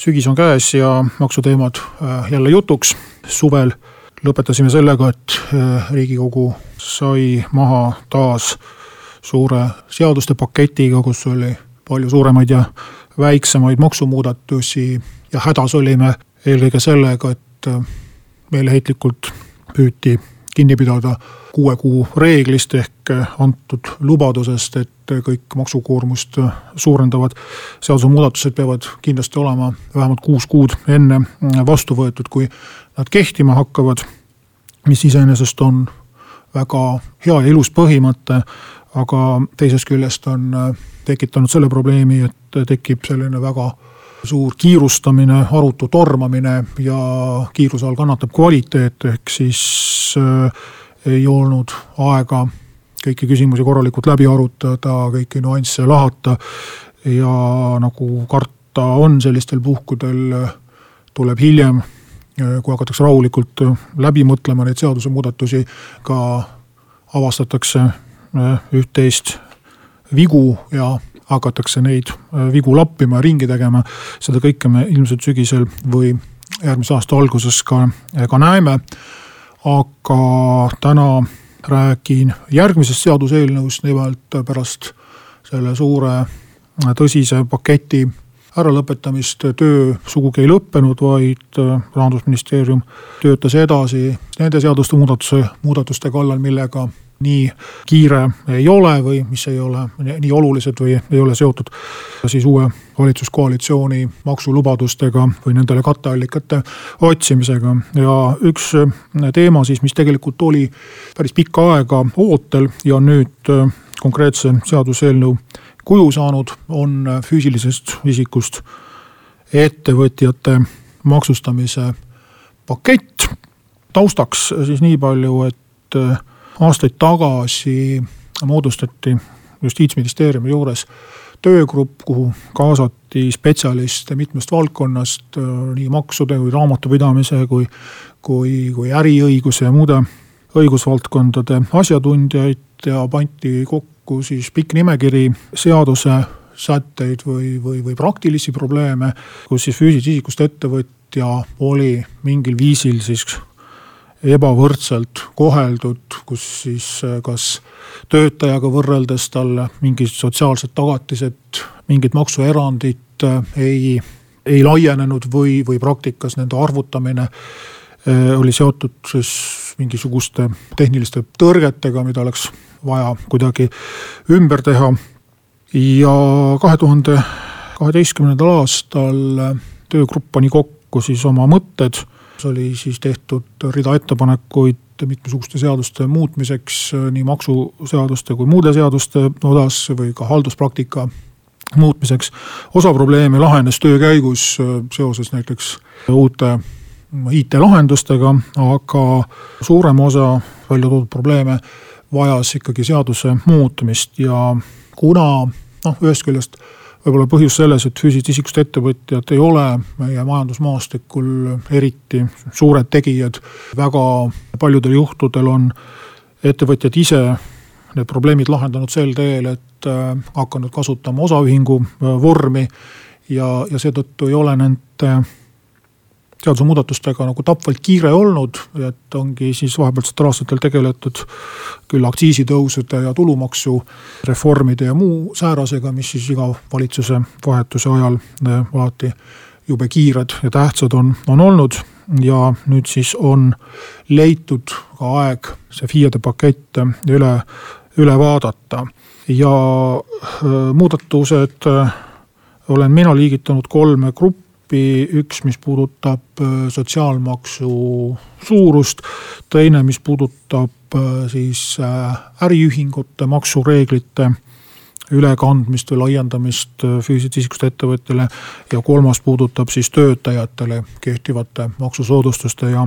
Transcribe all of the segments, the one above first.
sügis on käes ja maksuteemad äh, jälle jutuks. suvel lõpetasime sellega, et äh, riigikogu sai maha taas suure seaduste paketiga, kus oli palju suuremaid ja väiksemaid maksumuudatusi ja hädas olime eelkõige sellega, et äh, meeleheitlikult püüti kinni pidada kuue kuu reeglist ehk antud lubadusest, et kõik maksukoormust suurendavad seadusemuudatused peavad kindlasti olema vähemalt kuus kuud enne vastu võetud, kui nad kehtima hakkavad. mis iseenesest on väga hea ja ilus põhimõte, aga teisest küljest on tekitanud selle probleemi, et tekib selline väga suur kiirustamine, arutu tormamine ja kiiruse all kannatab kvaliteet, ehk siis äh, ei olnud aega kõiki küsimusi korralikult läbi arutada, kõiki nüansse lahata. ja nagu karta on sellistel puhkudel, tuleb hiljem, kui hakatakse rahulikult läbi mõtlema neid seadusemuudatusi, ka avastatakse üht-teist vigu ja hakatakse neid vigu lappima ja ringi tegema. seda kõike me ilmselt sügisel või järgmise aasta alguses ka, ka näeme aga täna räägin järgmisest seaduseelnõust, nimelt pärast selle suure tõsise paketi äralõpetamist töö sugugi ei lõppenud, vaid rahandusministeerium töötas edasi nende seaduste muudatuse, muudatuste kallal, millega nii kiire ei ole või mis ei ole nii olulised või ei ole seotud siis uue valitsuskoalitsiooni maksulubadustega või nendele katteallikate otsimisega. ja üks teema siis, mis tegelikult oli päris pikka aega ootel ja nüüd konkreetse seaduseelnõu kuju saanud, on füüsilisest isikust ettevõtjate maksustamise pakett. taustaks siis nii palju, et aastaid tagasi moodustati justiitsministeeriumi juures töögrupp, kuhu kaasati spetsialiste mitmest valdkonnast, nii maksude kui raamatupidamise kui, kui, kui äriõiguse ja muude õigusvaldkondade asjatundjaid ja pandi kokku siis pikk nimekiri seaduse sätteid või, või, või praktilisi probleeme, kus siis füüsilisest isikust ettevõtja oli mingil viisil siis ebavõrdselt koheldud, kus siis äh, kas töötajaga võrreldes talle mingid sotsiaalsed tagatised, mingid maksuerandid äh, ei, ei laienenud või, või praktikas nende arvutamine äh, oli seotud siis mingisuguste tehniliste tõrgetega, mida oleks vaja kuidagi ümber teha. ja kahe tuhande kaheteistkümnendal aastal töögrupp pani kokku siis oma mõtted oli siis tehtud rida ettepanekuid mitmesuguste seaduste muutmiseks nii maksuseaduste kui muude seaduste osas või ka halduspraktika muutmiseks. osa probleeme lahenes töö käigus seoses näiteks uute IT-lahendustega, aga suurem osa välja toodud probleeme vajas ikkagi seaduse muutmist ja kuna noh, ühest küljest võib-olla põhjus selles, et füüsilisest isikust ettevõtjad ei ole meie majandusmaastikul eriti suured tegijad. väga paljudel juhtudel on ettevõtjad ise need probleemid lahendanud sel teel, et äh, hakanud kasutama osaühingu äh, vormi ja, ja seetõttu ei ole nende seadusemuudatustega nagu tapvalt kiire olnud, et ongi siis vahepealsetel aastatel tegeletud küll aktsiisitõusude ja tulumaksureformide ja muu säärasega, mis siis iga valitsuse vahetuse ajal eh, alati jube kiired ja tähtsad on, on olnud. ja nüüd siis on leitud ka aeg see FIE-de pakett üle, üle vaadata ja äh, muudatused olen mina liigitanud kolme gruppi gruppi, üks, mis puudutab äh, sotsiaalmaksu suurust, teine, mis puudutab äh, siis äh, äriühingute maksureeglite ülekandmist või laiendamist füüsilisest isikust ettevõtjale. ja kolmas puudutab siis töötajatele kehtivate maksusoodustuste ja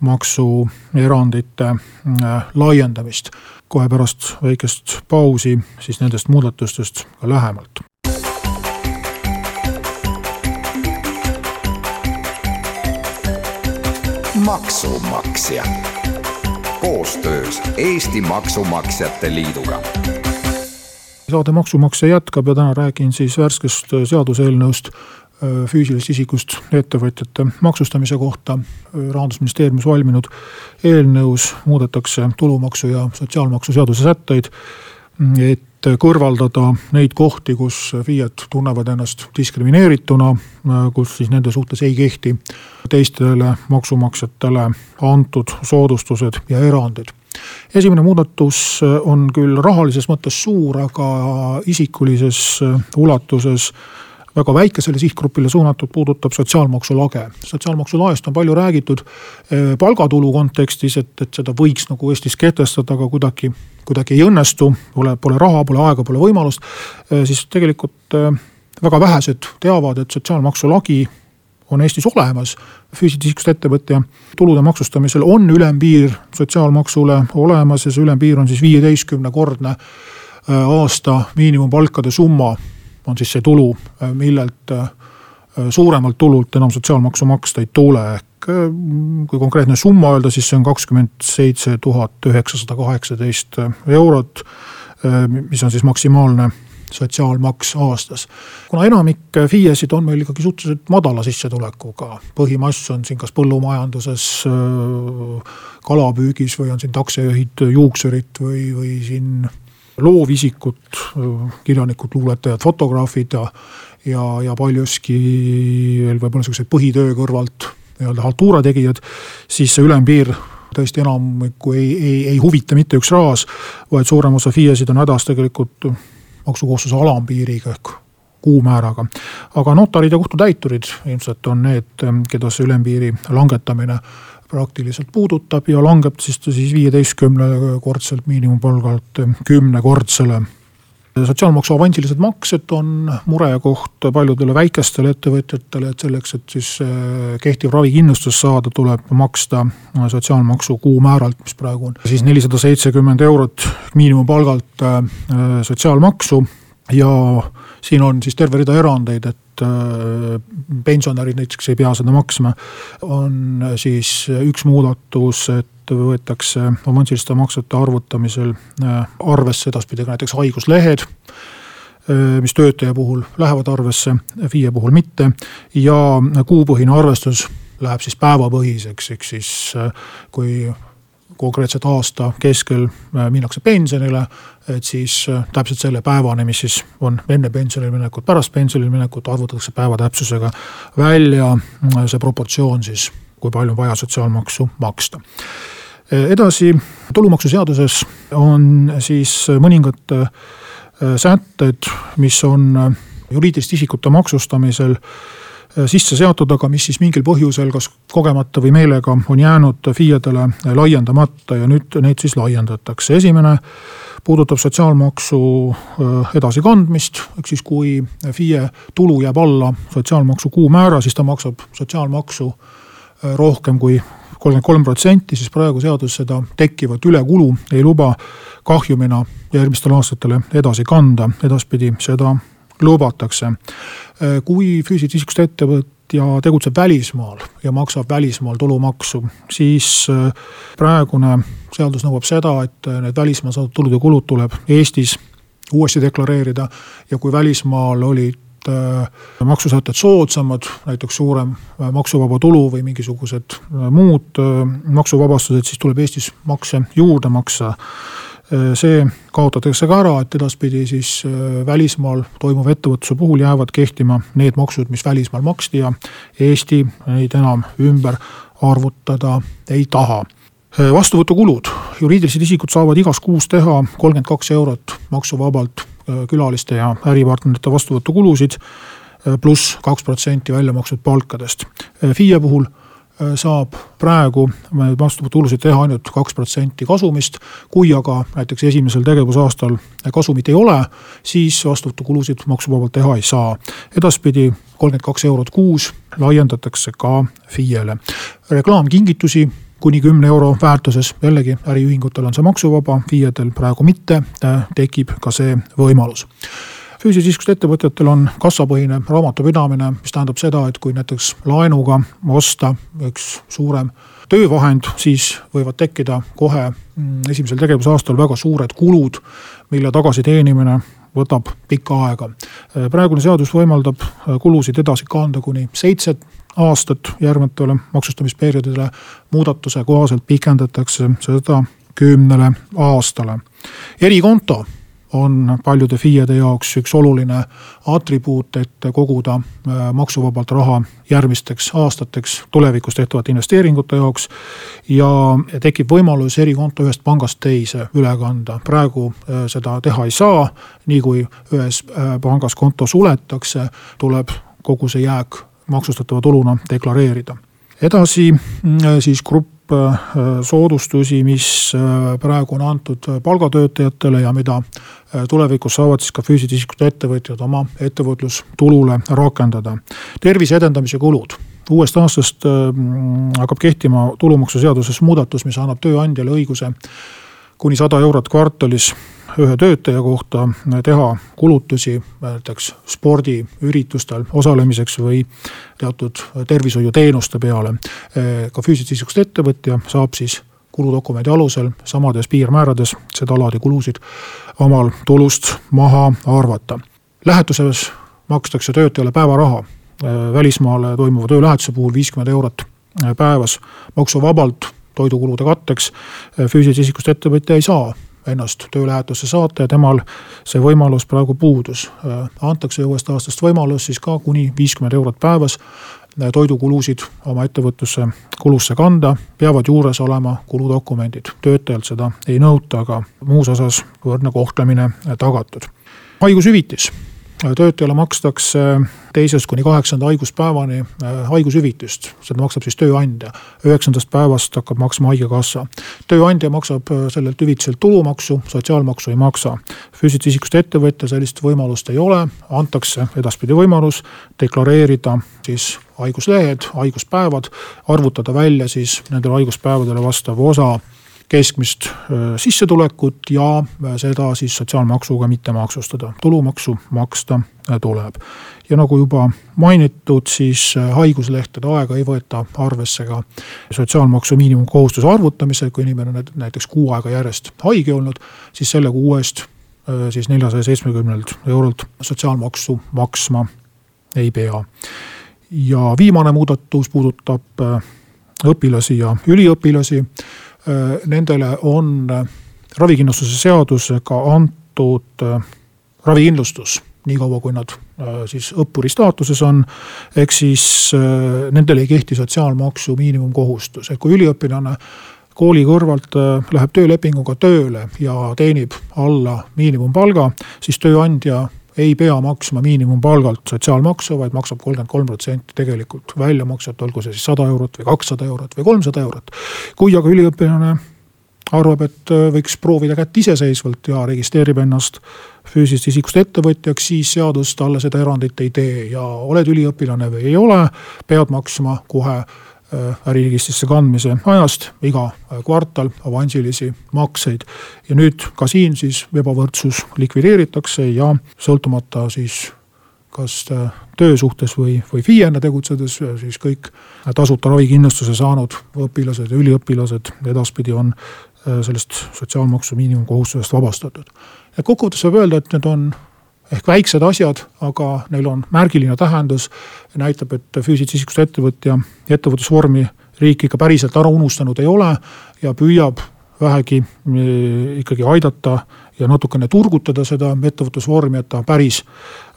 maksuerandite laiendamist. kohe pärast väikest pausi siis nendest muudatustest ka lähemalt. Maksumaksja koostöös Eesti Maksumaksjate Liiduga. saade Maksumaksja jätkab ja täna räägin siis värskest seaduseelnõust äh, füüsilisest isikust ettevõtjate maksustamise kohta. rahandusministeeriumis valminud eelnõus muudetakse tulumaksu ja sotsiaalmaksu seaduse sätteid, et kõrvaldada neid kohti, kus FIE-d tunnevad ennast diskrimineerituna, kus siis nende suhtes ei kehti teistele maksumaksjatele antud soodustused ja erandid. Esimene muudatus on küll rahalises mõttes suur, aga isikulises ulatuses väga väikesele sihtgrupile suunatud, puudutab sotsiaalmaksu lage. sotsiaalmaksu laest on palju räägitud eh, palgatulu kontekstis, et, et seda võiks nagu Eestis kehtestada, aga kuidagi, kuidagi ei õnnestu. Pole, pole raha, pole aega, pole võimalust. Eh, siis tegelikult eh, väga vähesed teavad, et sotsiaalmaksu lagi on Eestis olemas. füüsilisest isikust ettevõtja tulude maksustamisel on ülempiir sotsiaalmaksule olemas ja see ülempiir on siis viieteistkümnekordne aasta miinimumpalkade summa on siis see tulu, äh, millelt äh, suuremalt tulult enam sotsiaalmaksu maksta ei tule, ehk äh, kui konkreetne summa öelda, siis see on kakskümmend seitse tuhat üheksasada kaheksateist eurot, mis on siis maksimaalne sotsiaalmaks aastas. kuna enamik FIE-sid on meil ikkagi suhteliselt madala sissetulekuga, põhimass on siin kas põllumajanduses, kalapüügis või on siin taksojuhid, juuksurid või, või siin loovisikud, kirjanikud, luuletajad, fotograafid ja, ja, ja paljuski veel võib-olla niisuguseid põhitöö kõrvalt nii-öelda haltuura tegijad, siis see ülempiir tõesti enamikku ei, ei, ei huvita mitte üks raas, vaid suurem osa FIE-sid on hädas tegelikult maksukohustuse alampiiriga ehk kuumääraga. aga notarid ja kohtutäiturid ilmselt on need, keda see ülempiiri langetamine praktiliselt puudutab ja langeb siis ta siis viieteistkümnekordselt miinimumpalgalt kümnekordsele. sotsiaalmaksu avansilised maksed on murekoht paljudele väikestele ettevõtjatele, et selleks, et siis äh, kehtiv ravikindlustus saada, tuleb maksta sotsiaalmaksu kuumääralt, mis praegu on siis nelisada seitsekümmend eurot miinimumpalgalt äh, sotsiaalmaksu ja siin on siis terve rida erandeid, et äh, pensionärid näiteks ei pea seda maksma. on siis üks muudatus, et võetakse avansiliste maksete arvutamisel äh, arvesse edaspidi ka näiteks haiguslehed äh, mis töötaja puhul lähevad arvesse, FIE puhul mitte ja kuupõhine arvestus läheb siis päevapõhiseks, ehk siis kui konkreetselt aasta keskel äh, minnakse pensionile, et siis äh, täpselt selle päevani, mis siis on enne pensionile minekut, pärast pensionile minekut, arvutatakse päeva täpsusega välja äh, see proportsioon siis, kui palju on vaja sotsiaalmaksu maksta. edasi, tulumaksuseaduses on siis mõningad sätted, mis on juriidiliste isikute maksustamisel Äh, sisse seatud, aga mis siis mingil põhjusel, kas kogemata või meelega, on jäänud FIE-dele laiendamata ja nüüd neid siis laiendatakse. esimene puudutab sotsiaalmaksu äh, edasikandmist, ehk siis kui FIE tulu jääb alla sotsiaalmaksu kuumäära, siis ta maksab sotsiaalmaksu äh, rohkem kui kolmkümmend kolm protsenti, siis praegu seadus seda tekkivat ülekulu ei luba kahjumina järgmistel aastatel edasi kanda, edaspidi seda lubatakse. Äh, kui füüsilisest isikust ettevõtja tegutseb välismaal ja maksab välismaal tulumaksu, siis äh, praegune seadus nõuab seda, et äh, need välismaal saadud tulud ja kulud tuleb Eestis uuesti deklareerida ja kui välismaal olid maksusätted soodsamad, näiteks suurem maksuvaba tulu või mingisugused muud maksuvabastused, siis tuleb Eestis makse juurde maksta Äh, see kaotatakse ka ära, et edaspidi siis äh, välismaal toimuva ettevõtluse puhul jäävad kehtima need maksud, mis välismaal maksti ja Eesti neid enam ümber arvutada ei taha. Äh, vastuvõtukulud, juriidilised isikud saavad igas kuus teha kolmkümmend kaks eurot maksuvabalt külaliste ja äripartnerite vastuvõtukulusid pluss kaks protsenti välja makstud palkadest. FIE puhul saab praegu vastuvõtulusid teha ainult kaks protsenti kasumist. kui aga näiteks esimesel tegevusaastal kasumit ei ole, siis vastuvõtukulusid maksuvabalt teha ei saa. edaspidi kolmkümmend kaks eurot kuus laiendatakse ka FIE-le. reklaamkingitusi kuni kümne euro väärtuses, jällegi äriühingutel on see maksuvaba, FIE-del praegu mitte, tekib ka see võimalus füüsilisest isikust ettevõtjatel on kassapõhine raamatupidamine, mis tähendab seda, et kui näiteks laenuga osta üks suurem töövahend, siis võivad tekkida kohe mm, esimesel tegevusaastal väga suured kulud, mille tagasiteenimine võtab pikka aega. praegune seadus võimaldab kulusid edasi kanda kuni seitse aastat järgnevatele maksustamisperioodidele. muudatuse kohaselt pikendatakse seda kümnele aastale. erikonto on paljude FIE-de jaoks üks oluline atribuut, et koguda äh, maksuvabalt raha järgmisteks aastateks tulevikus tehtavate investeeringute jaoks. ja tekib võimalus erikonto ühest pangast teise üle kanda, praegu äh, seda teha ei saa. nii kui ühes äh, pangas konto suletakse, tuleb kogu see jääk maksustatava tuluna deklareerida. edasi mm, siis grupp Äh, soodustusi, mis äh, praegu on antud palgatöötajatele ja mida äh, tulevikus saavad siis ka füüsilised isikud ettevõtjad oma ettevõtlustulule rakendada. tervise edendamise kulud uuest aastast hakkab kehtima tulumaksuseaduses muudatus, mis annab tööandjale õiguse kuni sada eurot kvartalis ühe töötaja kohta teha kulutusi näiteks spordiüritustel osalemiseks või teatud tervishoiuteenuste peale. ka füüsilisest isikust ettevõtja saab siis kuludokumendi alusel samades piirmäärades seda laadi kulusid omal tulust maha arvata. lähetuses makstakse töötajale päevaraha välismaale toimuva töölähetuse puhul viiskümmend eurot päevas maksuvabalt toidukulude katteks. füüsilisest isikust ettevõtja ei saa ennast töölähetusse saata ja temal see võimalus praegu puudus. antakse uuest aastast võimalus siis ka kuni viiskümmend eurot päevas toidukulusid oma ettevõtlusse kulusse kanda, peavad juures olema kuludokumendid, töötajalt seda ei nõuta, aga muus osas võrdne kohtlemine tagatud. haigushüvitis töötajale makstakse teisest kuni kaheksanda haiguspäevani äh, haigushüvitist, seda maksab siis tööandja. üheksandast päevast hakkab maksma haigekassa. tööandja maksab äh, sellelt hüvitiselt tulumaksu, sotsiaalmaksu ei maksa. füüsilisest isikust ettevõtja sellist võimalust ei ole, antakse edaspidi võimalus deklareerida siis haiguslehed, haiguspäevad, arvutada välja siis nendele haiguspäevadele vastav osa keskmist sissetulekut ja seda siis sotsiaalmaksuga mitte maksustada, tulumaksu maksta tuleb. ja nagu juba mainitud, siis haiguslehtede aega ei võeta arvesse ka sotsiaalmaksu miinimumkohustuse arvutamisel, kui inimene on näiteks kuu aega järjest haige olnud, siis selle kuu eest siis neljasaja seitsmekümnelt eurolt sotsiaalmaksu maksma ei pea. ja viimane muudatus puudutab õpilasi ja üliõpilasi Äh, nendele on äh, ravikindlustuse seadusega antud äh, ravikindlustus niikaua, kui nad siis õppuri staatuses on. ehk siis nendele ei kehti sotsiaalmaksu miinimumkohustus, et kui üliõpilane kooli kõrvalt läheb töölepinguga tööle ja teenib alla miinimumpalga, siis tööandja ei pea maksma miinimumpalgalt sotsiaalmaksu, vaid maksab kolmkümmend kolm protsenti tegelikult väljamakset, olgu see siis sada eurot või kakssada eurot või kolmsada eurot. kui aga üliõpilane arvab, et äh, võiks proovida kätt iseseisvalt ja registreerib ennast füüsilisest isikust ettevõtjaks, siis seadus talle seda erandit ei tee ja oled üliõpilane või ei ole, pead maksma kohe äriregistrisse kandmise ajast iga äh, kvartal avansilisi makseid. ja nüüd ka siin siis ebavõrdsus likvideeritakse ja sõltumata siis kas äh, töösuhtes või, või FIE-na tegutsedes, siis kõik tasuta ravikindlustuse saanud õpilased ja üliõpilased edaspidi on sellest sotsiaalmaksu miinimumkohustusest vabastatud. et kokkuvõttes võib öelda, et need on ehk väiksed asjad, aga neil on märgiline tähendus. näitab, et füüsilisest isikust ettevõtja ettevõtlusvormi riik ikka päriselt ära unustanud ei ole ja püüab vähegi e, ikkagi aidata ja natukene turgutada seda ettevõtlusvormi, et ta päris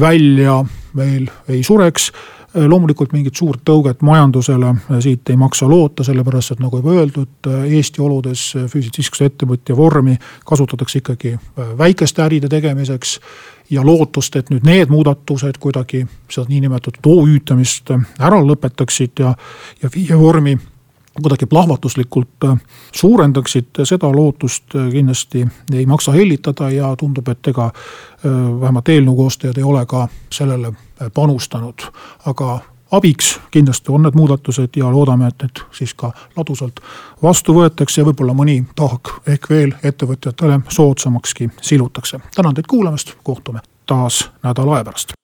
välja meil ei sureks. loomulikult mingit suurt tõuget majandusele siit ei maksa loota, sellepärast et nagu juba öeldud, Eesti oludes füüsilise isikuse ettevõtja vormi kasutatakse ikkagi väikeste äride tegemiseks ja lootust, et nüüd need muudatused kuidagi seda niinimetatud OÜ-tamist ära lõpetaksid ja, ja viie vormi kuidagi plahvatuslikult äh, suurendaksid, seda lootust äh, kindlasti ei maksa hellitada ja tundub, et ega äh, vähemalt eelnõu koostajad ei ole ka sellele panustanud. aga abiks kindlasti on need muudatused ja loodame, et need siis ka ladusalt vastu võetakse ja võib-olla mõni tahk ehk veel ettevõtjatele soodsamakski silutakse. tänan teid kuulamast, kohtume taas nädala aja pärast.